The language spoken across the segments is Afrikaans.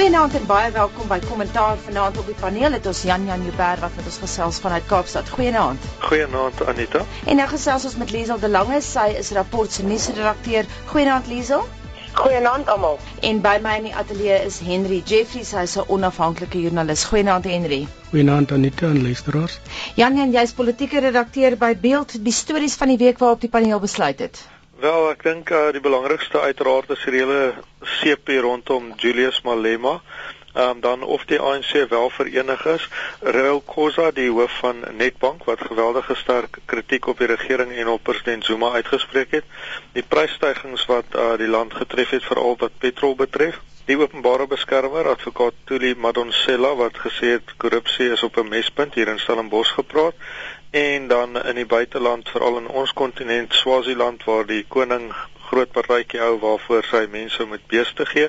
Goeienaand en baie welkom by Kommentaar vanaand op die paneel. Dit is Jan Jan Jubber wat met ons gesels vanuit Kaapstad. Goeienaand. Goeienaand Anita. En nou gesels ons met Liesel de Lange. Sy is rapport se nuusredakteur. Goeienaand Liesel. Goeienaand almal. En by my in die ateljee is Henry Jeffries, hy's 'n onafhanklike joernalis. Goeienaand Henry. Goeienaand Anita en luisteraars. Jan Jan, jy's politieke redakteur by Beeld. Die stories van die week waarop die paneel besluit het. Wel, ek dink uh, die belangrikste uiteraard is die hele CP rondom Julius Malema. Ehm um, dan of die ANC wel verenig is. Raul Khoza, die hoof van Netbank wat geweldige sterk kritiek op die regering en op president Zuma uitgespreek het. Die prysstygings wat uh, die land getref het veral wat petrol betref. Die openbare beskermer, advokaat Tuli Madonsela wat gesê het korrupsie is op 'n mespunt hier in Stellenbosch gepraat en dan in die buiteland veral in ons kontinent Swaziland waar die koning groot partytjie hou waarvoor sy mense moet beeste gee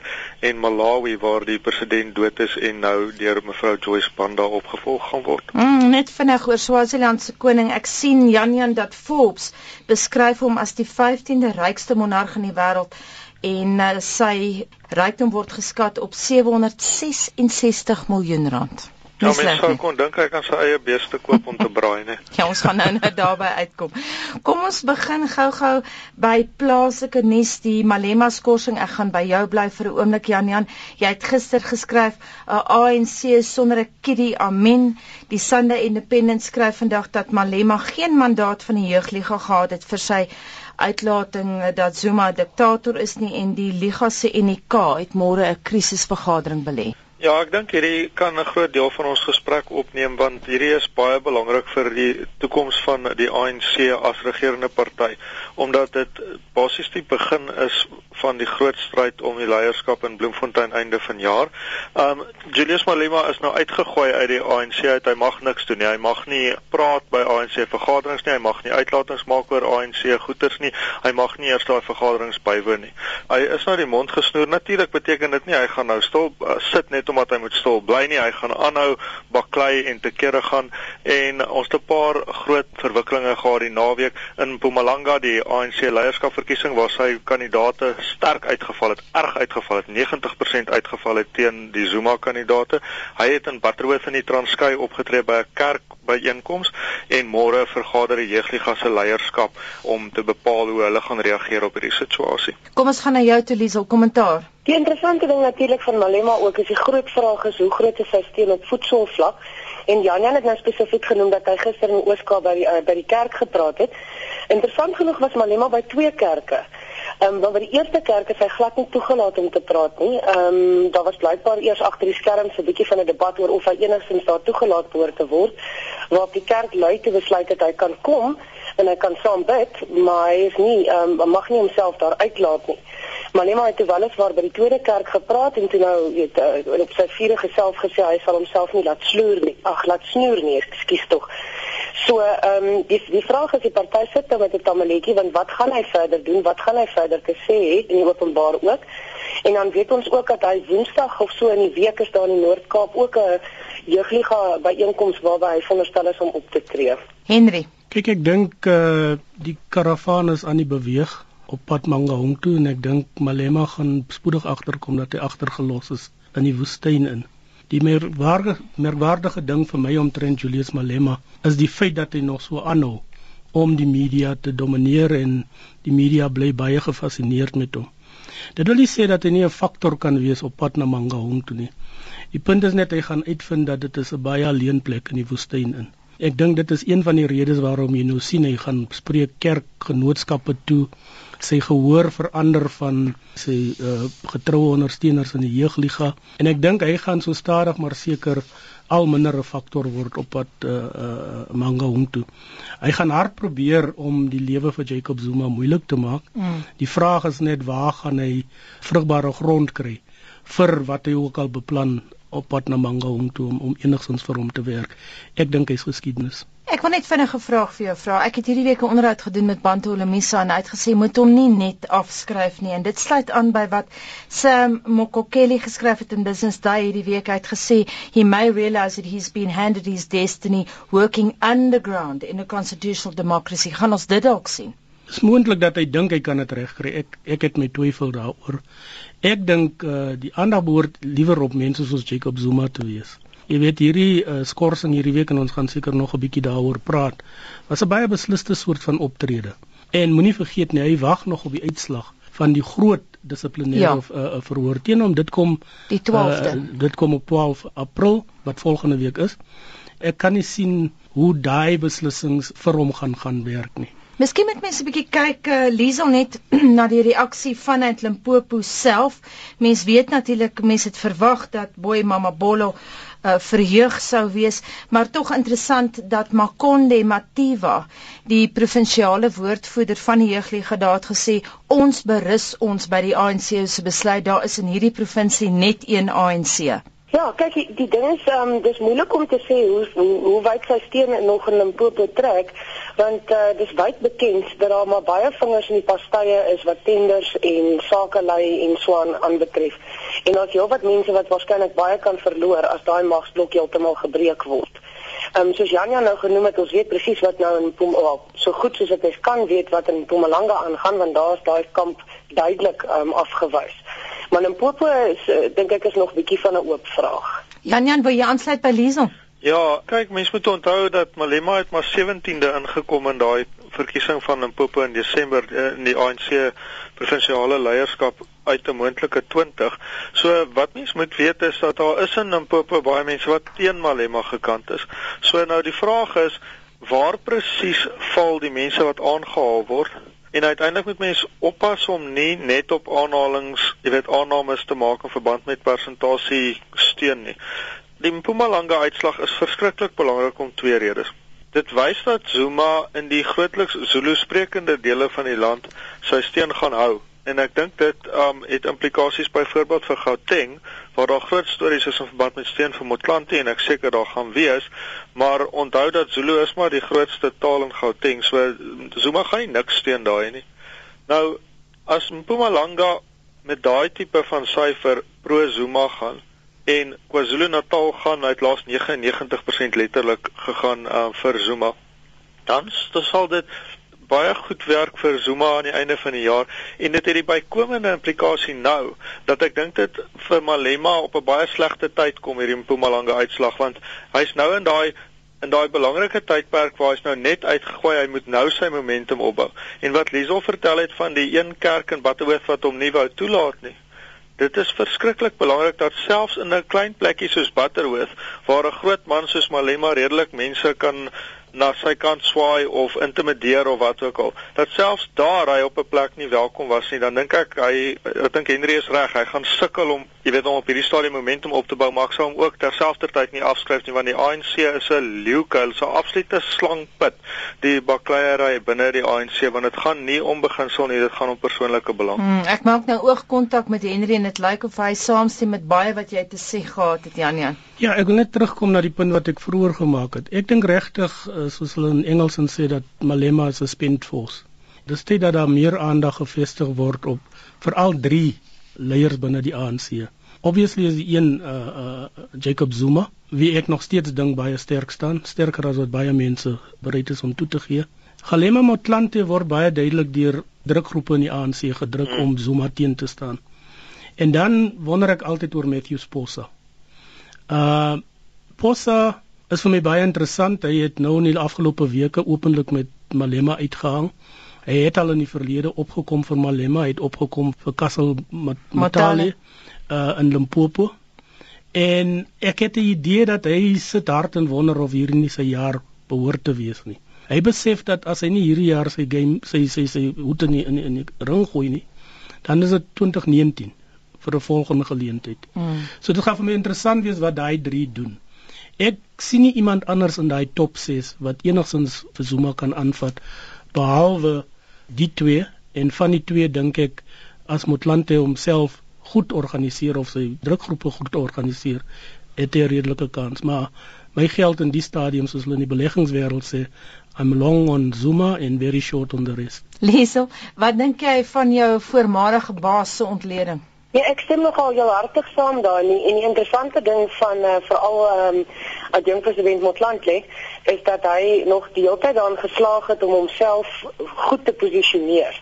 en Malawi waar die president dood is en nou deur mevrou Joyce Banda opgevolg gaan word. Mm, net vinnig oor Swaziland se koning. Ek sien Jan Jan dat Forbes beskryf hom as die 15de rykste monarg in die wêreld en uh, sy rykdom word geskat op 766 miljoen rand. Ja, mens sou kon dink hy kan sy eie beeste koop om te braai, né? ja, ons gaan nou net daarby uitkom. Kom ons begin gou-gou by plaaslike nuus, die Malema skorsing. Ek gaan by jou bly vir 'n oomblik, Jan Jan. Jy het gister geskryf, uh, ANC sonder 'n kiddie, amen. Die Sunday Independent skryf vandag dat Malema geen mandaat van die jeugliga gehad het vir sy uitlating dat Zuma diktator is nie en die liga se UNK het môre 'n krisisvergadering belê. Ja, ek dink hierdie kan 'n groot deel van ons gesprek opneem want hierdie is baie belangrik vir die toekoms van die ANC as regerende party omdat dit basies die begin is van die groot stryd om die leierskap in Bloemfontein einde van jaar. Um Julius Malema is nou uitgegooi uit die ANC uit. Hy mag niks doen nie. Hy mag nie praat by ANC vergaderings nie. Hy mag nie uitlatings maak oor ANC goeders nie. Hy mag nie eers daai vergaderings bywoon nie. Hy is nou die mond gesnoer. Natuurlik beteken dit nie hy gaan nou stil uh, sit net omdat hy moet stil bly nie. Hy gaan aanhou baklei en te kere gaan en ons het 'n paar groot verwikkelinge gehad die naweek in Mpumalanga die ANC leierskapverkiesing waar sy kandidaate sterk uitgeval het, erg uitgeval het, 90% uitgeval het teen die Zuma kandidaate. Hy het in Batroof in die Transkei opgetree by 'n kerk byeenkoms en môre vergader die jeugliga se leierskap om te bepaal hoe hulle gaan reageer op hierdie situasie. Kom ons gaan na jou toe Liesel, kommentaar. Die interessante ding natuurlik van Malema ook is die groot vraag is hoe groot is sy steun op voedselvlak? En Jan Jan het nou spesifiek genoem dat hy gister in Ooskaap by die uh, by die kerk gepraat het. Interessant genoeg was Malema by twee kerke. Ehm um, want by die eerste kerk is hy glad nie toegelaat om te praat nie. Ehm um, daar was blykbaar eers agter die skerms 'n bietjie van 'n debat oor of hy enigstens daar toegelaat behoort te word. Waar die kerk lui te besluit dat hy kan kom en hy kan saam bid, maar hy is nie ehm um, mag nie homself daar uitlaat nie. Maar het wel eens waar by die tweede kerk gepraat en toe nou weet uh, op sy vierige self gesê hy sal homself nie laat sloer nie. Ag, laat snoer nie, ekskuus tog. So ehm um, die die vraag is die party sit dan met 'n tamaletjie want wat gaan hy verder doen? Wat gaan hy verder te sê in die openbaar ook? En dan weet ons ook dat hy Woensdag of so in die week is daar in die Noord-Kaap ook 'n jeugliga byeenkoms waarby hy veronderstel is om op te tree. Henry, kyk ek dink uh, die karavaan is aan die beweeg op pad Mangaung toe en ek dink Malema gaan spoedig agterkom dat hy agtergelos is in die woestyn in. Die merkwaardige merkwaardige ding vir my omtrent Julius Malema is die feit dat hy nog so aanhou om die media te domineer en die media bly baie gefassineerd met hom. Dit wil nie sê dat hy nie 'n faktor kan wees op pad na Mangaung toe nie. Die punt is net hy gaan uitvind dat dit is 'n baie alleen plek in die woestyn in. Ek dink dit is een van die redes waarom jy nou sien hy gaan spreek kerkgenootskappe toe sy gehoor verander van sy uh, getroue ondersteuners in die jeugliga en ek dink hy gaan so stadig maar seker al minder 'n faktor word op wat uh, uh, Mangaung toe. Hy gaan hard probeer om die lewe vir Jacob Zuma moeilik te maak. Mm. Die vraag is net waar gaan hy vrugbare grond kry vir wat hy ook al beplan op pad na Mangaung toe om, om enigstens vir hom te werk. Ek dink hy's geskiedenis. Ek wil net vinnig 'n vraag vir jou vra. Ek het hierdie week 'n onderhoud gedoen met Bantu Lemisa en hy het gesê moet hom nie net afskryf nie en dit sluit aan by wat Sam Mokokeli geskryf het in Business Day hierdie week. Hy het gesê he may realize that he's been handed his destiny working underground in a constitutional democracy. Gaan ons dit dalk sien? Dis moontlik dat hy dink hy kan dit regkry. Ek ek het my twyfel daaroor. Ek dink uh, die aandag behoort liewer op mense soos Jacob Zuma te wees. Jy weet hierdie uh, skorsing hierdie week en ons gaan seker nog 'n bietjie daaroor praat. Was 'n baie besliste soort van optrede. En moenie vergeet nie, hy wag nog op die uitslag van die groot dissiplinêre ja. uh, uh, verhoor teen hom. Dit kom die 12de. Uh, dit kom op 12 April wat volgende week is. Ek kan nie sien hoe daai beslissings vir hom gaan gaan werk nie. Miskien moet mense 'n bietjie kyk uh, Liesel net na die reaksie vanuit Limpopo self. Mens weet natuurlik mense het verwag dat Boy Mama Bolo uh, verheug sou wees, maar tog interessant dat Makonde Mativa, die provinsiale woordvoerder van die jeugliga daad gesê, ons berus ons by die ANC se besluit. Daar is in hierdie provinsie net een ANC. Ja, kyk die, die ding is um, dis moeilik om te sê hoe hoe, hoe wyd sy steun nog in Limpopo trek want uh, dis wyd bekend dat daar maar baie vingers in die pastye is wat tenders en sakelei en so aan aanbetref. En daar's heelwat mense wat waarskynlik baie kan verloor as daai magsblok heeltemal gebreek word. Ehm um, soos Janja nou genoem het, ons weet presies wat nou in Mpumalanga so goed soos ons kan weet wat in Mpumalanga aangaan want daar's daai kamp duidelik ehm um, afgewys. Maar in Popo is uh, dink ek is nog 'n bietjie van 'n oop vraag. Jan Jan, wil jy aansluit by Liesel? Ja, kyk, mense moet onthou dat Malema het maar 17de ingekom in daai verkiesing van Limpopo in Desember eh, in die ANC provinsiale leierskap uit 'n moontlike 20. So wat mense moet weet is dat daar is in Limpopo baie mense wat teen Malema gekant is. So nou die vraag is waar presies val die mense wat aangehaal word? En uiteindelik moet mens oppas om nie net op aanhalings, jy weet aannames te maak in verband met persentasie steun nie. Die Mpumalanga uitslag is verskriklik belangrik om twee redes. Dit wys dat Zuma in die grootliks Zulu sprekende dele van die land sy steun gaan hou. En ek dink dit um het implikasies byvoorbeeld vir Gauteng waar daar groot stories is in verband met steun vir Motlanthe en ek seker daar gaan wees. Maar onthou dat Zulu is maar die grootste taal in Gauteng so Zuma gaan nie niks steun daai nie. Nou as Mpumalanga met daai tipe van syfer pro Zuma gaan en KwaZulu-Natal gaan uit laas 99% letterlik gegaan uh, vir Zuma. Dan sal dit baie goed werk vir Zuma aan die einde van die jaar. En dit het die bykomende implikasie nou dat ek dink dit vir Malema op 'n baie slegte tyd kom hierdie Mpumalanga uitslag want hy's nou in daai in daai belangrike tydperk waar hy's nou net uitgegooi. Hy moet nou sy momentum opbou. En wat Liesel vertel het van die een kerk in Botterworth wat hom nie wou toelaat nie Dit is verskriklik belangrik dat selfs in 'n klein plekkie soos Butterworth waar 'n groot man soos Malema redelik mense kan na sy kant swaai of intimideer of wat ook al. Dat selfs daar hy op 'n plek nie welkom was nie, dan dink ek hy ek dink Henry is reg. Hy gaan sukkel om, jy weet, om op hierdie stadium momentum op te bou, maar ek sou hom ook terselfdertyd nie afskryf nie want die ANC is 'n leeukuil, so absolute slangpit die bakleierery binne die ANC want dit gaan nie om beginsel nie, dit gaan om persoonlike belang. Hmm, ek maak nou oogkontak met Henry en dit lyk of hy saamstem met baie wat jy te sê gehad het, Janie. Ja, ek wil net terugkom na die punt wat ek vroeër gemaak het. Ek dink regtig uh, soos hulle in Engels sê dat Malema is 'n spent force. Dis tyd dat daar meer aandag gefestig word op veral drie leiers binne die ANC. Obviously is die een uh, uh Jacob Zuma, wie ek nog steeds dink baie sterk staan, sterker as wat baie mense bereid is om toe te gee. Galema Motlanthe word baie duidelik deur drukgroepe in die ANC gedruk om Zuma teen te staan. En dan wonder ek altyd oor Matthew Sposa. Uh Posa is vir my baie interessant. Hy het nou in die afgelope weke openlik met Malema uitgehang. Hy het al in die verlede opgekom vir Malema, hy het opgekom vir Kassel Matale uh in Limpopo. En ek het die idee dat hy sit hard en wonder of hierdie nie sy jaar behoort te wees nie. Hy besef dat as hy nie hierdie jaar sy game sy sy sy hoete nie in in die ring gooi nie, dan is dit 2019 vir 'n volgende geleentheid. Mm. So dit gaan vir my interessant wees wat daai drie doen. Ek sien nie iemand anders in daai top 6 wat enigsins vir Zuma kan aanvat behalwe die twee en van die twee dink ek as Motlanthe homself goed organiseer of sy drukgroepe goed organiseer het hy 'n redelike kans maar my geld in die stadium soos hulle in die beleggingswêreld sê I'm long on Zuma and very short on the rest. Liesel, wat dink jy van jou voormalige baas se ontleding? Ja, ek stem nogal jou hartig saam daarin en die interessante ding van uh, veral ehm um, adjunkt president Motlanthe is dat hy nog die hele tyd daarin geslaag het om homself goed te posisioneer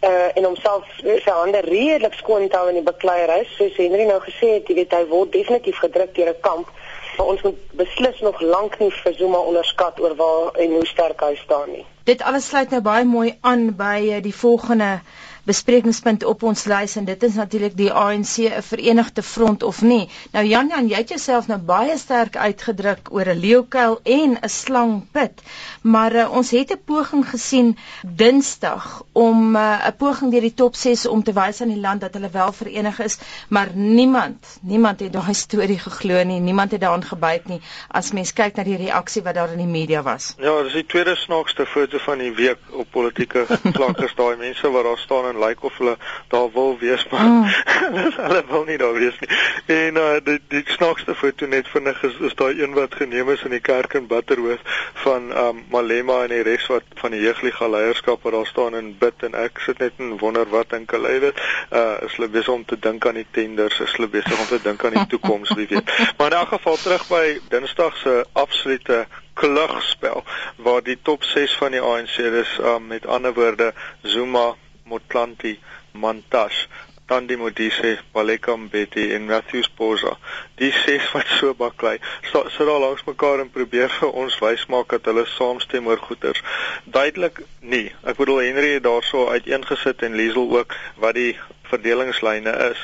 uh, en homself sy hande redelik skoon te hou in die bekleierery soos Henry nou gesê het jy weet hy word definitief gedruk deur 'n kamp. Maar ons moet beslis nog lank nie vir Zuma onderskat oor waar en hoe sterk hy staan nie. Dit alles sluit nou baie mooi aan by die volgende besprekingspunt op ons lys en dit is natuurlik die ANC 'n verenigde front of nie. Nou Jan Jan, jy het jouself nou baie sterk uitgedruk oor 'n leeukuil en 'n slangpit. Maar uh, ons het 'n poging gesien Dinsdag om eh, 'n uh, poging deur die top 6 om te wys aan die land dat hulle wel verenig is, maar niemand, niemand het daai storie geglo nie. Niemand het daaraan gebyt nie as mens kyk na die reaksie wat daar in die media was. Ja, dis die tweede snaakste foto van die week op politieke vlakke, daai mense wat daar staan en lyk of hulle daar wil wees maar mm. hulle wil nie daar wees nie. En uh die die snaakste foto net vinnig is is daai een wat geneem is in die kerk in Butterworth van um Malema en die res wat van die jeugliga leierskap wat daar staan en bid en ek sit net en wonder wat dink hulle weet. Uh is hulle besig om te dink aan die tenders, is hulle besig om te dink aan die toekoms, wie weet. Maar in elk geval terug by Dinsdag se absolute klugspel waar die top 6 van die ANC dis um, met ander woorde Zuma Motlanthe, Mantashe, Tandi Modise, Baleka Mbete en Matthews Poza. Die ses wat so baklei, sit so daar langs mekaar en probeer vir ons wys maak dat hulle saamstem oor goeters. Duidelik nie. Ek bedoel Henry het daarso uiteengesit en Liesel ook wat die verdelingslyne is.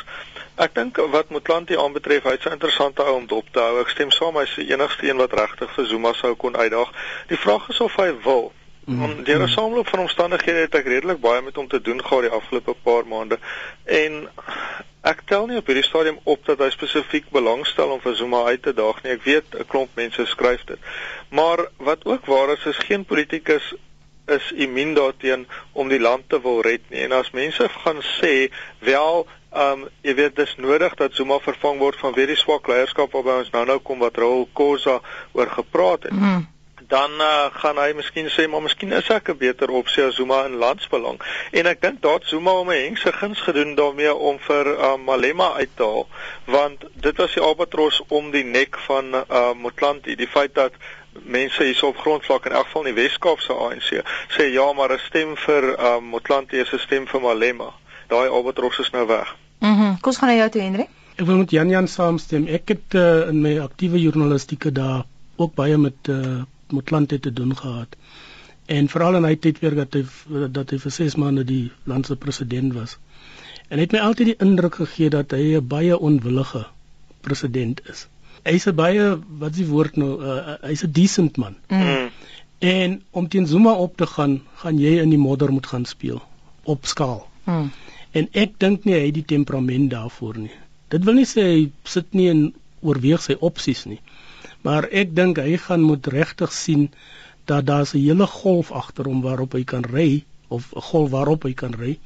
Ek dink wat Motlanthe aanbetref, hy's 'n interessante ou om dop te hou. Ek stem saam, hy's die enigste een wat regtig vir Zuma sou kon uitdaag. Die vraag is of hy wil. Mm. Deur 'n sameloop van omstandighede het ek redelik baie met hom te doen gehad die afgelope paar maande en ek tel nie op hierdie stadium op dat hy spesifiek belangstel om vir Zuma uit te daag nie. Ek weet 'n klomp mense skryf dit. Maar wat ook waar is is geen politikus is immuun daarteen om die land te wil red nie. En as mense gaan sê, wel, um, jy weet dis nodig dat Zuma vervang word van weer die swak leierskap waarby ons nou nou kom wat Raul Khoza oor gepraat het. Mm dan uh, gaan hy miskien sê maar miskien is ek 'n beter opsie as Zuma in landsbelang. En ek dink daar Zuma om 'n hengse guns gedoen daarmee om vir uh, Malema uit te haal, want dit was die albatros om die nek van uh, Motlanthe, die feit dat mense hier op grondvlak in elk geval in die Weskaap se ANC sê ja, maar 'n stem vir uh, Motlanthe is 'n stem vir Malema. Daai albatros is nou weg. Mhm. Mm Kom ons gaan na jou toe, Henry. Ek wil met Jan Jan saamstem. Ek het uh, in my aktiewe journalistieke dae ook baie met uh, Motlanthe te doen gehad. En veral in hy tyd weer dat hy dat hy vir 6 maande die land se president was. En het my altyd die indruk gegee dat hy 'n baie onwillige president is. Hy's 'n baie wat is die woord nou uh, hy's 'n decent man. Mm. En om teen Zuma op te gaan, gaan jy in die modder moet gaan speel op skaal. Mm. En ek dink nie hy het die temperament daarvoor nie. Dit wil nie sê hy sit nie en oorweeg sy opsies nie. Maar ek dink hy gaan moet regtig sien dat daar 'n hele golf agter hom waarop hy kan ry of 'n golf waarop hy kan ry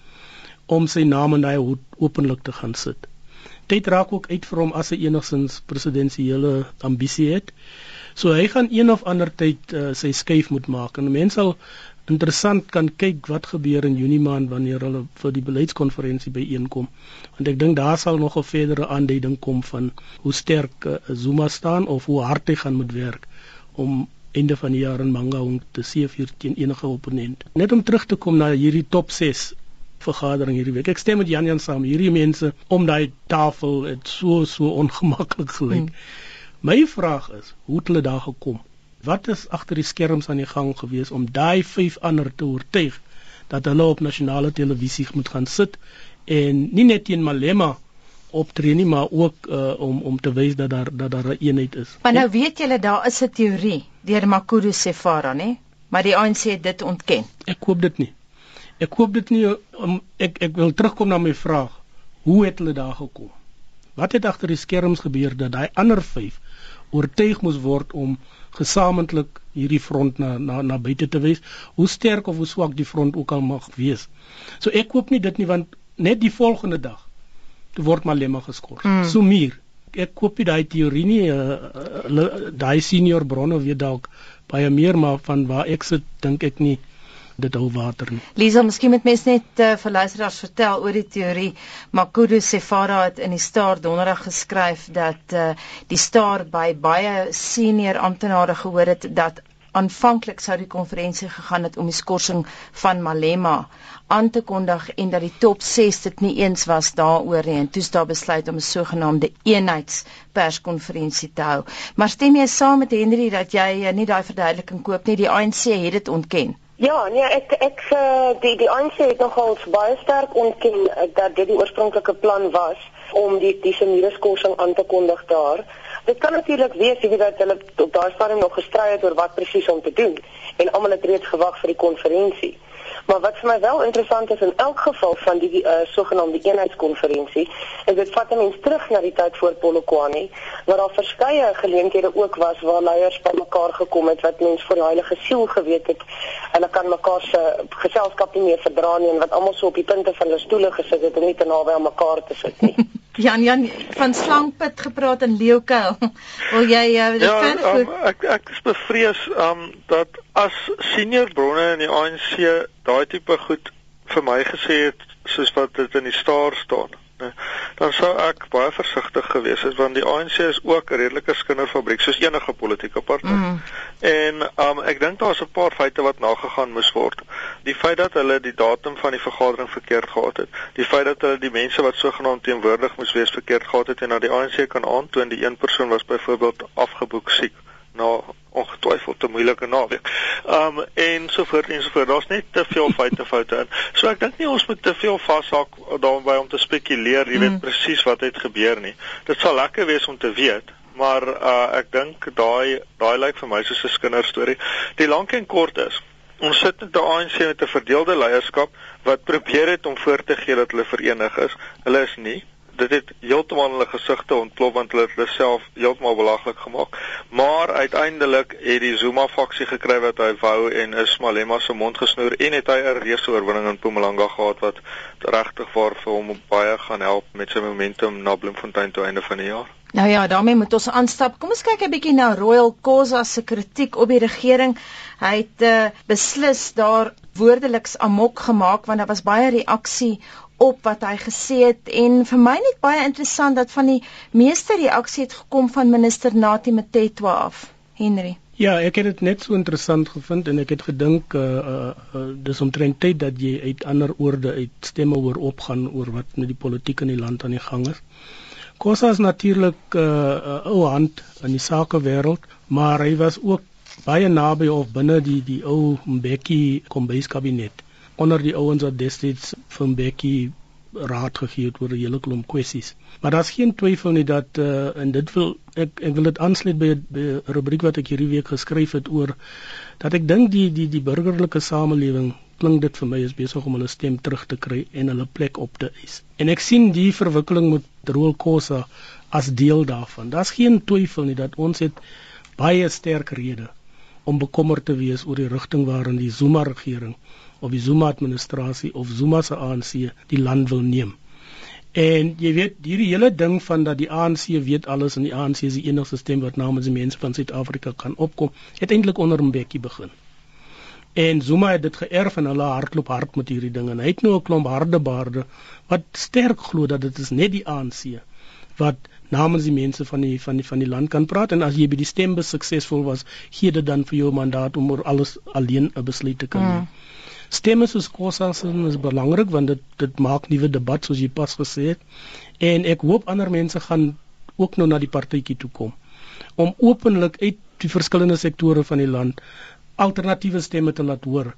om sy naam in daai openlik te gaan sit. Dit raak ook uit vir hom as hy enigsins presidensiële ambisie het. So hy gaan een of ander tyd uh, sy skuif moet maak en mense sal interessant kan kyk wat gebeur in Junie maand wanneer hulle vir die beleidskonferensie byeenkom. Want ek dink daar sal nog 'n verdere aanduiding kom van hoe sterk uh, Zuma staan of hoe hard hy gaan moet werk om einde van die jaar in Mangaung te seëvier teen enige opponent. Net om terug te kom na hierdie top 6 vergadering hierdie week. Ek stem met Jan Jan saam. Hierdie mense om daai tafel het so so ongemaklik gelyk. Hmm. My vraag is, hoe het hulle daar gekom? Wat is agter die skerms aan die gang gewees om daai vyf ander te oortuig dat hulle op nasionale televisie moet gaan sit en nie net teen Malema optree nie maar ook uh, om om te wys dat daar dat daar 'n eenheid is. Maar nou weet julle daar is 'n teorie deur Makuru Sefara nê, maar die ANC het dit ontken. Ek koop dit nie. Ek koop dit nie om ek ek wil terugkom na my vraag. Hoe het hulle daar gekom? Wat het agter die skerms gebeur dat daai ander vyf oortuig moes word om gesamentlik hierdie front na na na buite te wys hoe sterk of hoe swak die front ook al mag wees. So ek koop nie dit nie want net die volgende dag toe word Malema geskort. Mm. So muur. Ek koop nie daai teorie nie. Uh, daai senior bronne weet dalk baie meer maar van waar ek sit dink ek nie dit hou water nie. Lisa, miskien moet mens net uh, vir luisteraars vertel oor die teorie. Makudu Sefara het in die Star Donderdag geskryf dat uh, die Star by baie senior amptenare gehoor het dat aanvanklik sou die konferensie gegaan het om die skorsing van Malema aan te kondig en dat die top 6 dit nie eens was daaroor nie en toe is daar besluit om 'n sogenaamde eenheidsperskonferensie te hou. Maar stem jy saam met Henry dat jy uh, nie daai verduideliking koop nie? Die ANC het dit ontken. Ja, nee, ek ek uh, die die ANC het nogal baie sterk ontken uh, dat dit die oorspronklike plan was om die die semirskorsing aan te kondig daar. Dit kan natuurlik wees jy weet dat hulle op daai stadium nog gestry het oor wat presies om te doen en almal het reeds gewag vir die konferensie. Maar wat vir my wel interessant is in elk geval van die uh, sogenaamde eenheidskonferensie, is dit vat mense terug na die tyd voor Polokwane, waar daar verskeie geleenthede ook was waar leiers bymekaar gekom het wat mense vir die heilige siel geweet het. Hulle kan mekaar se geselskap nie meer verdra nie en wat almal so op die punte van hulle stoele gesit het om nie te naby aan mekaar te sit nie. Jan Jan van slangpit gepraat in Leeukel. Wil jy uh, dit ja, um, ek ek is bevrees um dat as senior bronne in die ANC daai tipe goed vir my gesê het soos wat dit in die staar staan dan sou ek baie versigtig gewees het want die ANC is ook 'n redelike skinderfabriek soos enige politieke party. Mm. En um ek dink daar's 'n paar feite wat nagegaan moes word. Die feit dat hulle die datum van die vergadering verkeerd gehad het, die feit dat hulle die mense wat sogenaamd teenwoordig moes wees verkeerd gehad het en dat die ANC kan aantoon die een persoon was byvoorbeeld afgeboek siek na ongetwyfeld 'n moeilike naweek. Um en so voort en so voort. Daar's net te veel feite foute in. So ek dink nie ons moet te veel vashak daarby om te spekuleer, jy weet mm. presies wat het gebeur nie. Dit sal lekker wees om te weet, maar uh ek dink daai daai lyk vir my soos 'n kinderstorie. Die lank en kort is Ons sit met 'n ANC met 'n verdeelde leierskap wat probeer het om voor te gee dat hulle verenig is. Hulle is nie dit het heeltemal hulle gesigte ontplof want hulle het hulle self heeltemal belaglik gemaak. Maar uiteindelik het die Zuma faksie gekry wat hy wou en is Malema se mond gesnoer en het hy 'n reuse oorwinning in Mpumalanga gehad wat regtig waar vir hom baie gaan help met sy momentum na Bloemfontein toe einde van die jaar. Nou ja, daarmee moet ons aanstap. Kom ons kyk 'n bietjie na Royal Khoza se kritiek op die regering. Hy het uh, beslis daar woordeliks amok gemaak want daar was baie reaksie op wat hy gesê het en vir my net baie interessant dat van die meeste reaksie het gekom van minister Nati Matetwa af. Henry. Ja, ek het dit net so interessant gevind en ek het gedink uh, uh, uh dis omtrent tyd dat jy uit ander oorde uit stemme oor opgaan oor wat met die politiek in die land aan die gang is. Kosa is natuurlik 'n uh, uh, ou hand in die sakewêreld, maar hy was ook baie naby of binne die die ou Mbeki kombuiskabinet onder die ouens wat destyds van Bekkie raad gegee het oor 'n hele klomp kwessies. Maar daar's geen twyfel nie dat uh, en dit wil ek ek wil dit aansluit by 'n rubriek wat ek hierdie week geskryf het oor dat ek dink die die die burgerlike samelewing klink dit vir my is besig om hulle stem terug te kry en hulle plek op te eis. En ek sien die verwikkeling met Roel Kosa as deel daarvan. Daar's geen twyfel nie dat ons het baie sterk redes om bekommerd te wees oor die rigting waarin die Zuma regering of die Zuma administrasie of Zuma se ANC die land wil neem. En jy weet hierdie hele ding van dat die ANC weet alles en die ANC is die enigste stem wat namens die mense van Suid-Afrika kan opkom, het eintlik onder Mbeki begin. En Zuma het dit geërf en hulle hardloop hard met hierdie ding en hy het nou 'n klomp harde baarde wat sterk glo dat dit is net die ANC wat namens die mense van die van die van die land kan praat en as jy by die stembus suksesvol was, gee dit dan vir jou mandaat om oor alles alleen 'n besluit te kan neem. Mm. Stemme soos Kossas is belangrik want dit dit maak nuwe debat soos jy pas gesê het. En ek hoop ander mense gaan ook nou na die partytjie toe kom. Om openlik uit die verskillende sektore van die land alternatiewe stemme te laat hoor.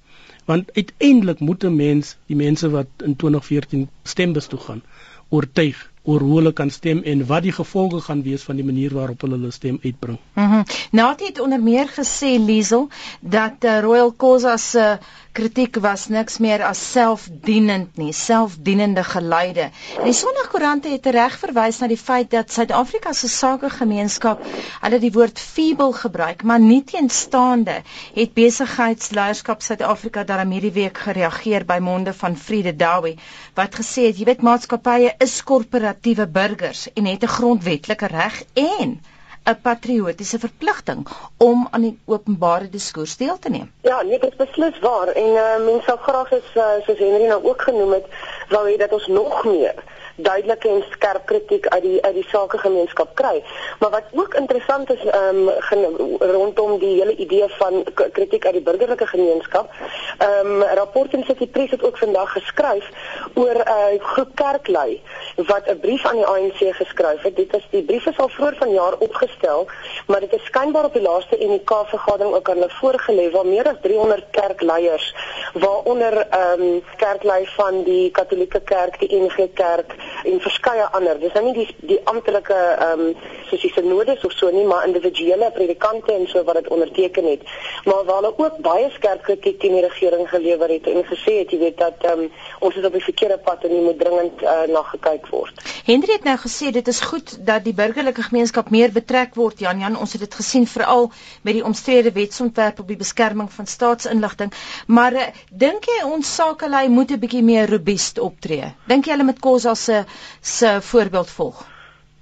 Want uiteindelik moet 'n mens die mense wat in 2014 stembus toe gaan oortuig oor hoe hulle kan stem en wat die gevolge gaan wees van die manier waarop hulle hulle stem uitbring. Mhm. Mm Natie het onder meer gesê Liesel dat uh, Royal Khoza se uh, kritiek was niks meer as selfdienend nie, selfdienende geleide. Die Sondagkoerante het reg verwys na die feit dat Suid-Afrika se sakegemeenskap hulle die woord feeble gebruik, maar nie teenstaande het besigheidsleierskap Suid-Afrika daarom hierdie week gereageer by monde van Friede Dawie wat gesê het, jy weet maatskappye is korporatiewe burgers en het 'n grondwetlike reg en 'n patriotiese verpligting om aan die openbare diskurs deel te neem. Ja, nee, dit is beslis waar en uh, mense sal graag as uh, soos Henry nou ook genoem het, wou hê dat ons nog meer duidelike en skerp kritiek uit die uit die sakegemeenskap kry. Maar wat ook interessant is ehm um, rondom die hele idee van kritiek uit die burgerlike gemeenskap. Ehm um, rapport in City Press het ook vandag geskryf oor 'n uh, groep kerklei wat 'n brief aan die ANC geskryf het. Dit is die brief is al vroeër vanjaar opgestel, maar dit is skynbaar op die laaste NK vergadering ook aan hulle voorgelê waar meer as 300 kerkleiers waaronder ehm um, kerklei van die Katolieke Kerk, die NG Kerk en verskeie ander. Dis nou nie die die amptelike ehm um, soos die synodes of so nie, maar individuele predikante en so wat dit onderteken het. Maar waar hulle ook baie skerp kritiek teen die regering gelewer het en gesê het jy weet dat um, ons is op die verkeerde pad en moet dringend uh, na gekyk word. Hendrik het nou gesê dit is goed dat die burgerlike gemeenskap meer betrek word. Jan Jan, ons het dit gesien veral met die omstrede wetsontwerp op die beskerming van staatsinligting. Maar uh, dink jy ons sakelei moet 'n bietjie meer robuust optree? Dink jy hulle met Khoza se se voorbeeld volg?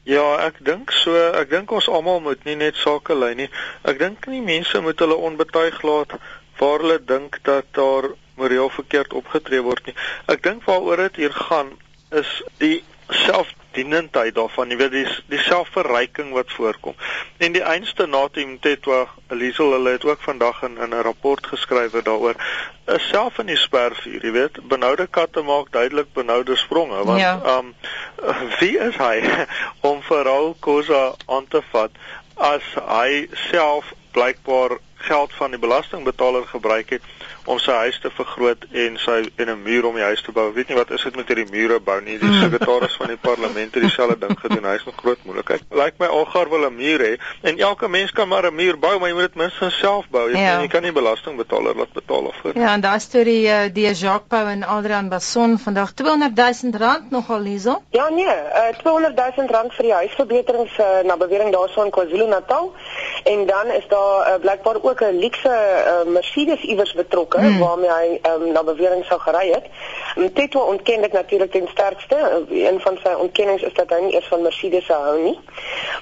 Ja, ek dink so. Ek dink ons almal moet nie net sake lei nie. Ek dink nie mense moet hulle onbetuig laat waar hulle dink dat daar moreel verkeerd opgetree word nie. Ek dink waaroor dit hier gaan is die selfdienendheid daarvan, jy weet die die selfverryking wat voorkom. En die einste natem Tetwa Elisel hulle het ook vandag in in 'n rapport geskryf daaroor is self in die spervuur, jy weet, benoude katte maak duidelik benoude spronge want ja. um wie is hy om vir Raul Khoza aan te vat as hy self blykbaar geld van die belastingbetaler gebruik het om sy huis te vergroot en sy en 'n muur om die huis te bou. Weet nie wat is dit met hierdie mure bou nie. Die sekretaris van die parlement het dieselfde ding gedoen. Hy is 'n groot moeilikheid. Lyk like my algaar wil 'n muur hê en elke mens kan maar 'n muur bou, maar jy moet dit minstens self bou. Jy, ja. jy kan nie belastingbetaler laat betaal of vir. Ja, en daai storie uh, die Jacques Pau en Adrian Basson vandag 200 000 rand nogal hierso. Ja nee, uh, 200 000 rand vir die huisverbeterings uh, na bewering daarso in KwaZulu-Natal. En dan is daar uh, blykbaar ook 'n luxe uh, Mercedes iewers betrokke hmm. waarmee hy um, na bewering sou gery het. Teto ontken dit natuurlik ten sterkste. Een van sy ontkennings is dat hy nie eers van Mercedes hou nie.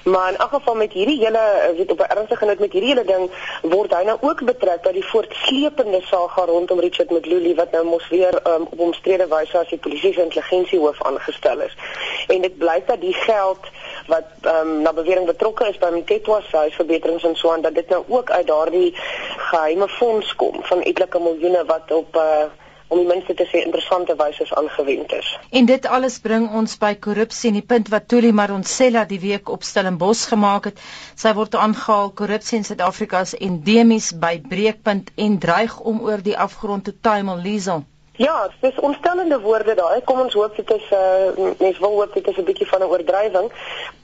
Maar in elk geval met hierdie hele weet op 'n ernstige noot met hierdie hele ding word hy nou ook betrek by die voortsleepende saga rondom Richard Mdluli wat nou mos weer um, op omstrede wyse as die polisie se intelligensiehoof aangestel is. En dit blyk dat die geld wat um, na bewering betrokke is by Mtetwa se huisverbeterings en so aan dat dit nou ook uit daardie geheime fonds kom van etlike miljoene wat op uh, om die minste te sê interessante wyse aangewend is. En dit alles bring ons by korrupsie en die punt wat Tuli Maronsela die week op Stellenbosch gemaak het. Sy word aangehaal korrupsie in Suid-Afrika is endemies by breekpunt en dreig om oor die afgrond te tuimel, Liesel. Ja, dis ontstellende woorde daai. Kom ons hoop dit is 'n uh, mens wil hoop dit is 'n bietjie van 'n oordrywing.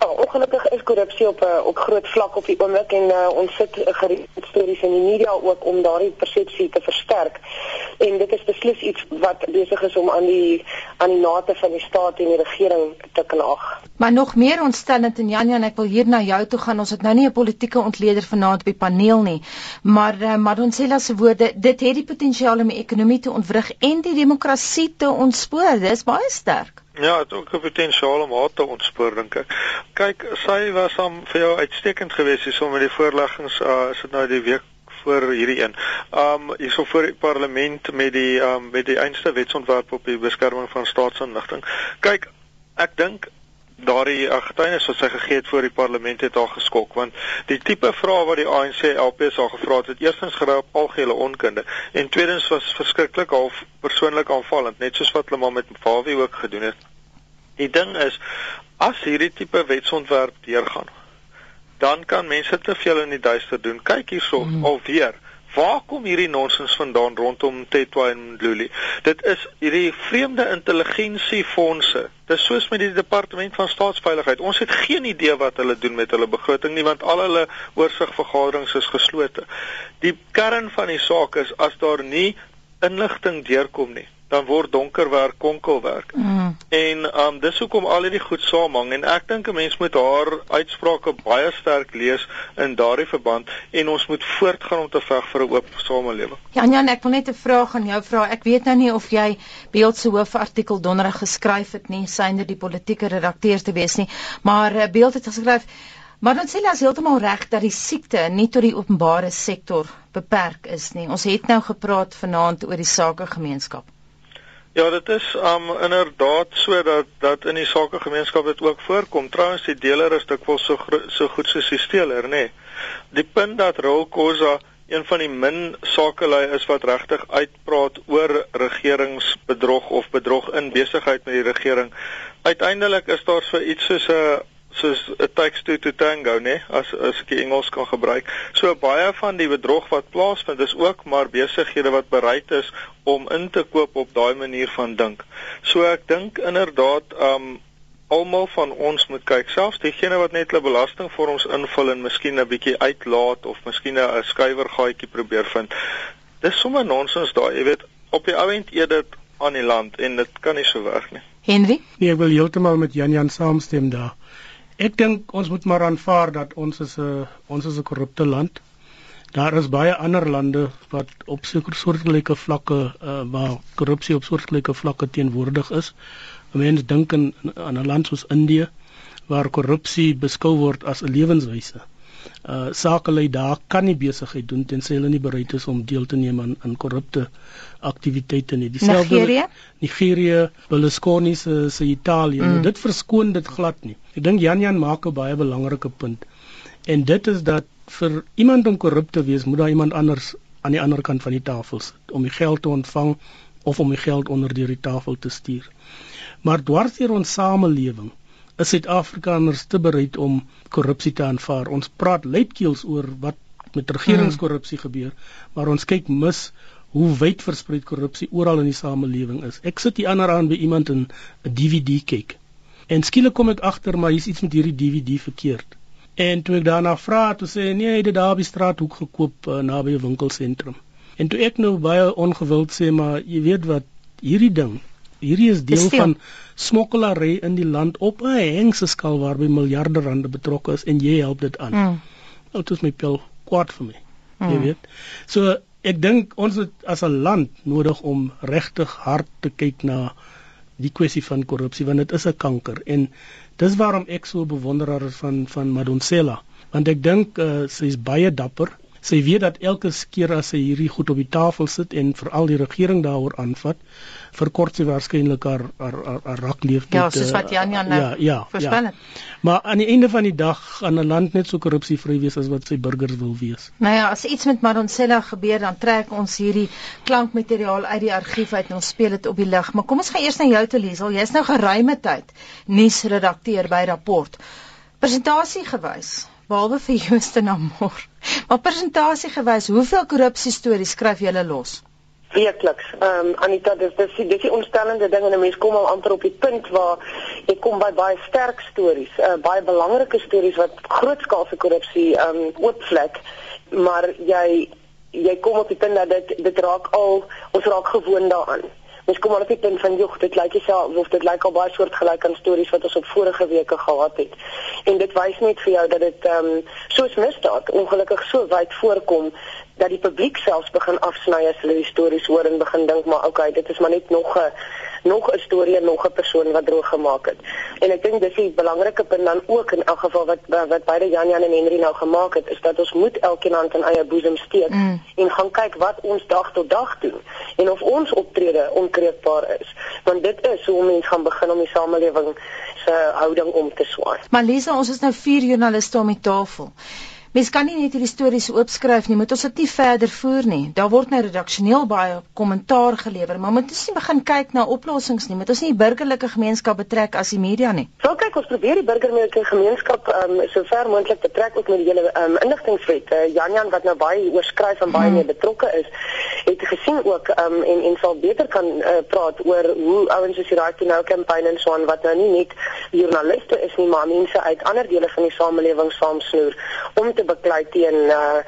Oh, ongelukkig is korrupsie op 'n uh, op groot vlak op die oomblik en uh, ons sit gereeld stories in die media ook om daardie persepsie te versterk. En dit is beslis iets wat besig is om aan die aan die nate van die staat en die regering te knaag. Maar nog meer ontstellend en Janja en ek wil hier na jou toe gaan. Ons het nou nie 'n politieke ontleder vanaand op die paneel nie, maar uh, Madonsela se woorde, dit het die potensiaal om die ekonomie te ontwrig en die demokrasie te ontspoor. Dis baie sterk. Ja, dit ook 'n potensiaal om haar te ontspoor dink ek. Kyk, sy was hom vir jou uitstekend geweest hier sommer die voorleggings, uh, is dit nou die week voor hierdie een. Um hierso voor die parlement met die um met die einste wetsontwerp op die beskerming van staatsinligting. Kyk, ek dink daardie getuienis wat sy gegee het voor die parlement het haar geskok want die tipe vrae wat die ANC LP se al gevra het, het eerstens gerou op algehele onkunde en tweedens was verskriklik half persoonlik aanvallend net soos wat hulle maar met Vawie ook gedoen het. Die ding is as hierdie tipe wetsontwerp deurgaan dan kan mense te veel in die duister doen. Kyk hierso mm. alweer Waar kom hierdie nonsens vandaan rondom Tetwa en Luli? Dit is hierdie vreemde intelligensiefondse. Dit is soos met die departement van staatsveiligheid. Ons het geen idee wat hulle doen met hulle begroting nie want al hulle oorsigvergaderings is geslote. Die kern van die saak is as daar nie inligting deurkom nie, dan word donker werk konkelwerk. Mm. En um dis hoekom al hierdie goed saamhang en ek dink 'n mens moet haar uitsprake baie sterk lees in daardie verband en ons moet voortgaan om te veg vir 'n oop samelewing. Jan Jan, ek wil net 'n vraag aan jou vra. Ek weet nou nie of jy Beeld se hoofartikel donderdag geskryf het nie, synder die politieke redakteur te wees nie, maar uh, Beeld het geskryf Maar ons sê as heeltemal reg dat die siekte nie tot die openbare sektor beperk is nie. Ons het nou gepraat vanaand oor die sakegemeenskap. Ja, dit is um inderdaad so dat in die sakegemeenskap dit ook voorkom. Trouens die deler is dikwels so so goed soos die steeler, nê. Nee. Die punt dat Raul Khoza een van die min sakelei is wat regtig uitpraat oor regeringsbedrog of bedrog in besigheid met die regering. Uiteindelik is daar vir iets soos 'n soos 'n takes to to tango, né, as as ek Engels kan gebruik. So baie van die bedrog wat plaasvind is ook maar besighede wat bereid is om in te koop op daai manier van dink. So ek dink inderdaad, um almal van ons moet kyk, selfs diegene wat net hulle belastingvorms invul en miskien 'n bietjie uitlaat of miskien 'n skuiwergaatjie probeer vind. Dis sommer nonsens daai, jy weet, op die ouend eet dit aan die land en dit kan nie so werk nie. Henry? Nee, ek wil heeltemal met Jan Jan saamstem daar. Ek dink ons moet maar aanvaar dat ons is 'n ons is 'n korrupte land. Daar is baie ander lande wat op soortgelyke vlakke uh, waar korrupsie op soortgelyke vlakke teenwoordig is. 'n Mens dink aan 'n land soos Indië waar korrupsie beskou word as 'n lewenswyse. Uh sakelei daar kan nie besigheid doen tensy hulle nie bereid is om deel te neem aan aan korrupte aktiwiteite nie. Dieselfde Nigerië, Nigerië, Berlusconi se se Italië. Nou, mm. Dit verskoon dit glad nie. Ek dink Jan Jan maak 'n baie belangrike punt. En dit is dat vir iemand om korrup te wees, moet daar iemand anders aan die ander kant van die tafel sit om die geld te ontvang of om die geld onder die tafel te stuur. Maar dwars deur ons samelewing is Suid-Afrikaners te bereid om korrupsie te aanvaar. Ons praat luidkeels oor wat met regeringskorrupsie hmm. gebeur, maar ons kyk mis hoe wyd verspreid korrupsie oral in die samelewing is. Ek sit hier ander aan by iemand in 'n DVD kyk. En skielik kom ek agter maar hier's iets met hierdie DVD verkeerd. En toe ek daarna vra, toe sê nee, hy het dit daar by straathoek gekoop uh, naby 'n winkelsentrum. En toe ek nou baie ongewild sê maar jy weet wat hierdie ding hierdie is deel van smokkelary in die land op 'n hengse skaal waarby miljarde rande betrokke is en jy help dit aan. Mm. Nou dit is my pel kwart vir my. Mm. Jy weet. So ek dink ons het as 'n land nodig om regtig hard te kyk na die kwessie van korrupsie want dit is 'n kanker en dis waarom ek so bewonderaar is van van Madonsela want ek dink uh, sy is baie dapper sy weet dat elke keer as sy hierdie goed op die tafel sit en veral die regering daaroor aanvat, verkort sy waarskynlik haar haar haar rakleeftyd. Ja, soos wat Jan Jan nou ja, ja, voorspel het. Ja. Maar aan die einde van die dag gaan 'n land net so korrupsievry wees as wat sy burgers wil wees. Nou ja, as iets met Madonsela gebeur, dan trek ons hierdie klankmateriaal uit die argief uit en ons speel dit op die lig. Maar kom ons gaan eers na jou toe, Liesel. Jy's nou geruime tyd nuusredakteur by Rapport. Presentasie gewys behalwe vir Jooste Namor. Maar presentasie gewys, hoeveel korrupsie stories skryf jy los? Weekliks. Ehm um, Anita, dis dis dis die ontstellende ding en 'n mens kom al amper op die punt waar jy kom by baie sterk stories, uh, baie belangrike stories wat grootskaalse korrupsie ehm um, oopvlek, maar jy jy kom op die punt dat dit dit raak al ons raak gewoond daaraan. Ons kom al op die punt van jog, dit lyk self of dit lyk al baie soortgelyk aan stories wat ons op vorige weke gehad het. En dit wys net vir jou dat dit ehm um, soos misdaad ongelukkig so wyd voorkom dat die publiek selfs begin afsny as hulle die stories hoor en begin dink maar okay, dit is maar net nog 'n nog 'n storie en nog 'n persoon wat droog gemaak het. En ek dink dis die belangrike punt dan ook in elk geval wat wat beide Jan Jan en Henry nou gemaak het, is dat ons moet elkeen aan in eie boesem steek mm. en gaan kyk wat ons dag tot dag doen en of ons optrede onkreukbaar is. Want dit is hoe mense gaan begin om die samelewing se houding om te swaai. Maar Lisa, ons is nou vier joernaliste om die tafel. Mens kan nie net hierdie stories oopskryf nie, moet ons dit nie verder voer nie. Daar word nou redaksioneel baie kommentaar gelewer, maar moet ons nie begin kyk na oplossings nie. Moet ons nie die burgerlike gemeenskap betrek as die media nie. So kyk, ons probeer die burgerlike gemeenskap um, so ver moontlik betrek ook met die hele um, inligtingwet. Uh, Jan Jan wat nou baie oorskryf en baie hmm. mee betrokke is, het gesien ook um, en en sal beter kan uh, praat oor hoe ouens soos die to Know campaign en so aan wat nou nie net joernaliste is nie, maar mense uit ander dele van die samelewing saamsnoer om te beklei teen uh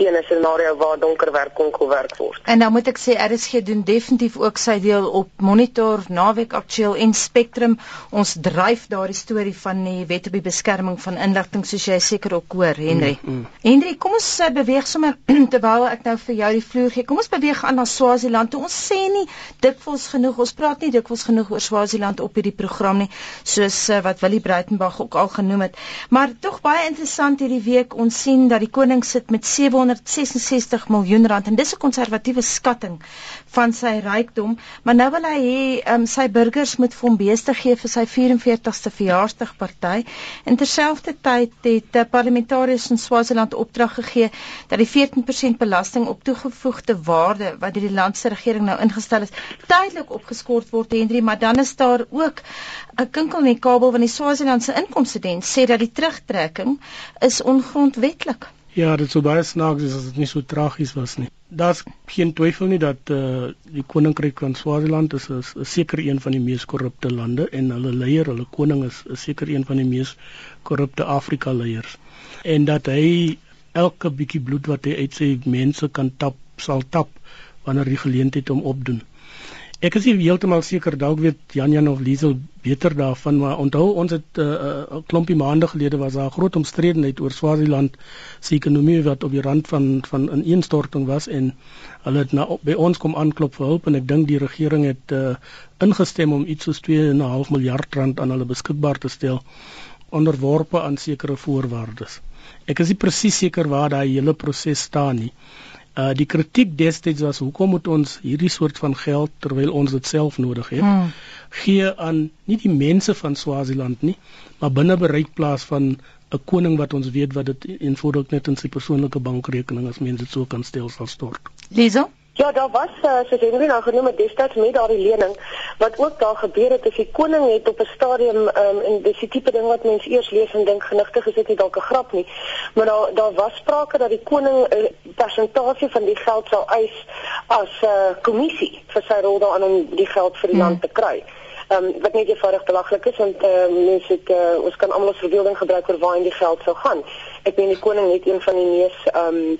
teen 'n scenario waar donker werk kon gewerk word. En nou moet ek sê RSG doen definitief ook sy deel op Monitor, Naweek Aktueel en Spectrum. Ons dryf daardie storie van die wet op die beskerming van inligting soos jy seker ook hoor, Henry. Mm, mm. Henry, kom ons uh, beweeg sommer terwyl ek nou vir jou die vloer gee. Kom ons beweeg aan na Swaziland. Ons sê nie dikwels genoeg, ons praat nie dikwels genoeg oor Swaziland op hierdie program nie, soos uh, wat Willie Breitenberg ook al genoem het. Maar tog baie interessant hierdie week ons sien dat die koning sit met 766 miljoen rand en dis 'n konservatiewe skatting van sy rykdom, maar nou wil hy hê um, sy burgers moet vir hom beeste gee vir sy 44ste verjaarsdagparty. En terselfdertyd het die parlementariërs in Swaziland opdrag gegee dat die 14% belasting op toegevoegde waarde wat deur die land se regering nou ingestel is, tydelik opgeskort word, Henry, maar dan is daar ook 'n kinkel in die kabel van die Swazilandse inkomste diens sê dat die terugtrekking is ongrondwetlik. Ja, dit sou baie snaaks is as dit nie so tragies was nie. Daar's geen twyfel nie dat eh uh, die koninkryk van Swaziland is 'n seker een van die mees korrupte lande en hulle leier, hulle koning is 'n seker een van die mees korrupte Afrika leiers. En dat hy elke bietjie bloed wat hy uit sy mense kan tap, sal tap wanneer die geleentheid hom opdoen. Ek is heeltemal seker dalk weet Jan Jan of Liesel beter daarvan maar onthou ons het 'n uh, klompie maande gelede was daar groot omstredenheid oor Swaziland se ekonomie wat op die rand van van 'n ineenstorting was en hulle het na by ons kom aanklop vir hulp en ek dink die regering het uh, ingestem om iets soos 2.5 miljard rand aan hulle beskikbaar te stel onderworpe aan sekere voorwaardes. Ek is nie presies seker waar daai hele proses staan nie. Uh die kritiek destyds was hoekom moet ons hierdie soort van geld terwyl ons dit self nodig het hmm. gee aan nie die mense van Swaziland nie maar binne bereik plaas van 'n koning wat ons weet wat dit eenvoudig net in sy persoonlike bankrekening as mense dit so kan stel sal stort. Liso Ja, daar was uh, soos Henry nou genoem het destyds met daardie lening wat ook daar gebeur het as die koning het op 'n stadium um, en dis die tipe ding wat mense eers lees en dink genigtig is dit nie dalk 'n grap nie. Maar daar daar was sprake dat die koning 'n uh, persentasie van die geld sou eis as 'n uh, kommissie vir sy rol daarin om die geld vir die hmm. land te kry. Ehm um, wat net eenvoudig belaglik is want ehm uh, mense het uh, ons kan almal ons verbeelding gebruik oor waar in die geld sou gaan ek meen die koning het een van die mees ehm um,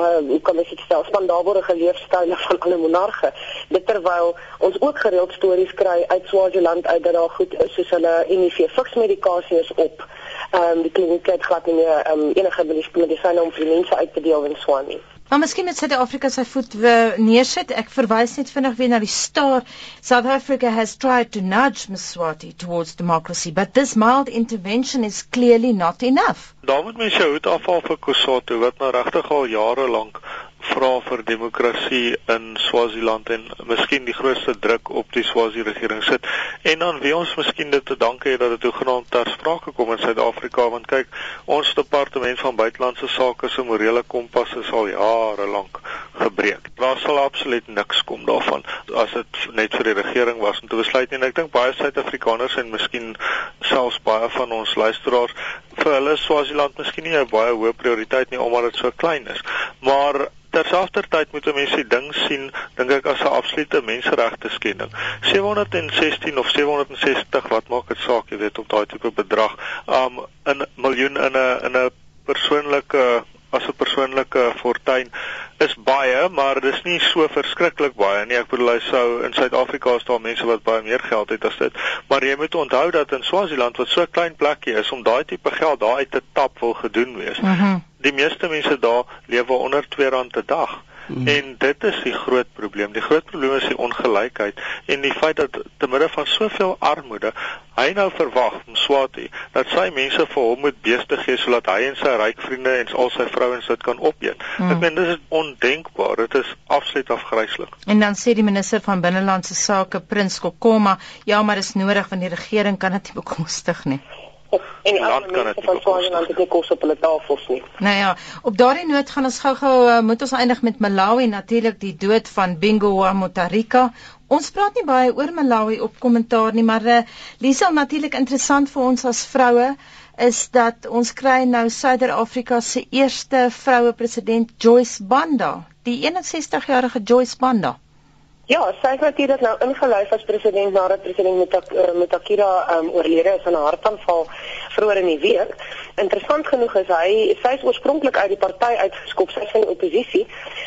uh hoe kan ek dit stel spandabele geleefstyle van alle monarge dit terwyl ons ook gereeld stories kry uit Swaziland uit dat daar goed is soos hulle HIV fiksmedikasie is op ehm um, die kliniek het glad nie meer um, enige medisyne om vir mense uit te deel in Swaziland Maar miskien met Suid-Afrika sy voet neersit. Ek verwys net vinnig weer na die Star. South Africa has tried to nudge Mswati towards democracy, but this mild intervention is clearly not enough. Daar moet mens jou hoed afhaal vir Kusatu wat nou regtig al jare lank vra vir demokrasie in Swaziland en miskien die grootste druk op die Swazi regering sit. En dan wie ons miskien dit te danke het dat dit hoegenaamd ter sprake kom in Suid-Afrika want kyk ons departement van buitelandse sake se morele kompas is al jare lank gebreek. Daar sal absoluut niks kom daarvan as dit net vir die regering was om te besluit en ek dink baie Suid-Afrikaners en miskien selfs baie van ons luisteraars vir hulle Swaziland miskien nie 'n baie hoë prioriteit nie omdat dit so klein is. Maar terselfdertyd moet mense die ding sien dink ek as 'n absolute menseregte skending 716 of 760 wat maak dit saak jy weet op daai tipe bedrag um in miljoen in 'n in 'n persoonlike as 'n persoonlike fortuin is baie maar dis nie so verskriklik baie nie. Ek bedoel hy sou in Suid-Afrika is daar mense wat baie meer geld het as dit. Maar jy moet onthou dat in Swaziland wat so 'n klein plekkie is om daai tipe geld daar uit te tap wil gedoen wees. Mm -hmm die meeste mense daar lewe onder R2 'n dag. Hmm. En dit is die groot probleem. Die groot probleem is die ongelykheid en die feit dat te midde van soveel armoede, hy nou verwag om Swati dat sy mense vir hom moet beeste gee sodat hy en sy ryk vriende en al sy vrouens dit kan opeet. Hmm. Ek meen dis is ondenkbaar. Dit is absoluut afgryslik. En dan sê die minister van binnelandse sake, Prins Kokoma, ja, maar dis nodig want die regering kan dit nie bekostig nie en die land kan dit van Swaziland het nie kos op hulle tafels nie. Nou ja, op daardie noot gaan ons gou-gou uh, moet ons eindig met Malawi natuurlik die dood van Bingo wa Mutharika. Ons praat nie baie oor Malawi op kommentaar nie, maar uh, Lisa natuurlik interessant vir ons as vroue is dat ons kry nou Suider-Afrika se eerste vroue president Joyce Banda, die 61-jarige Joyce Banda. Ja, sy het natuurlik nou ingelyf as president nadat president Mutakira um, oorlede is aan 'n hartaanval vroeër in die week. Interessant genoeg is hy sy is oorspronklik uit die party uitgeskop, sy is in oppositie.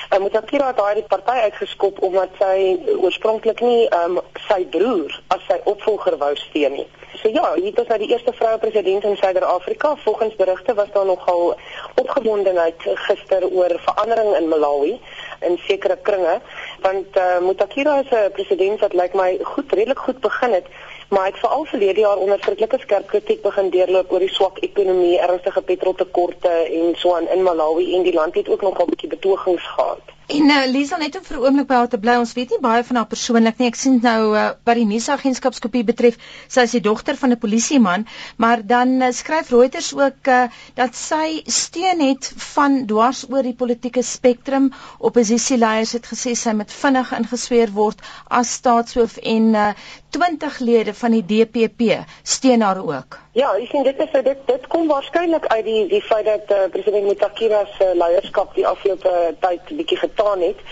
Uh, Mutakira het daai party uitgeskop omdat sy oorspronklik nie um, sy broer as sy opvolger wou steun nie. So ja, hier was nou die eerste vroue president in Suider-Afrika. Volgens berigte was daar nogal opgewondenheid gister oor verandering in Malawi in sekere kringe want uh, Mutakira is 'n president wat lyk my goed redelik goed begin het maar hy het veral verlede jaar onder skrikkelike skerp kritiek begin deurloop oor die swak ekonomie, ernstige petroltekorte en so aan in Malawi en die land het ook nogal 'n bietjie betogings gehad. En uh, Lisa net om vir 'n oomblik by haar te bly. Ons weet nie baie van haar persoonlik nie. Ek sien nou uh, wat die nuusagentskapskopie betref, sy is die dogter van 'n polisieman, maar dan uh, skryf Reuters ook uh, dat sy steun het van dwars oor die politieke spektrum. Opposisieleiers het gesê sy moet vinnig ingesweer word as staatshoof en uh, 20 lede van die DPP steun haar ook. Ja, ek sien dit is dit dit kom waarskynlik uit die die feit dat uh, president Mutakira se uh, leierskap die afgelope tyd bietjie getaan het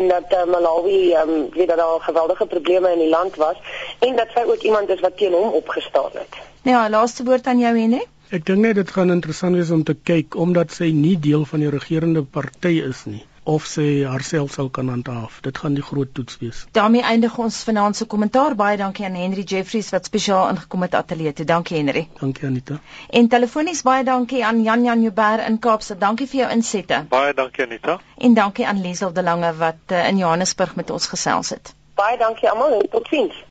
en dat uh, Malawi ehm um, weet dat daar geweldige probleme in die land was en dat sy ook iemand is wat teen hom opgestaan het. Ja, laaste woord aan jou Henne. Ek dink net dit gaan interessant wees om te kyk omdat sy nie deel van die regerende party is nie of sy haarself sal kan handhaaf. Dit gaan die groot toets wees. daarmee eindig ons vanaand se kommentaar. Baie dankie aan Henry Jeffries wat spesiaal ingekom het ateljee toe. Dankie Henry. Dankie Anita. En telefonies baie dankie aan Jan Jan Joubert in Kaapstad. Dankie vir jou insette. Baie dankie Anita. En dankie aan Liesel de Lange wat uh, in Johannesburg met ons gesels het. Baie dankie almal en totsiens.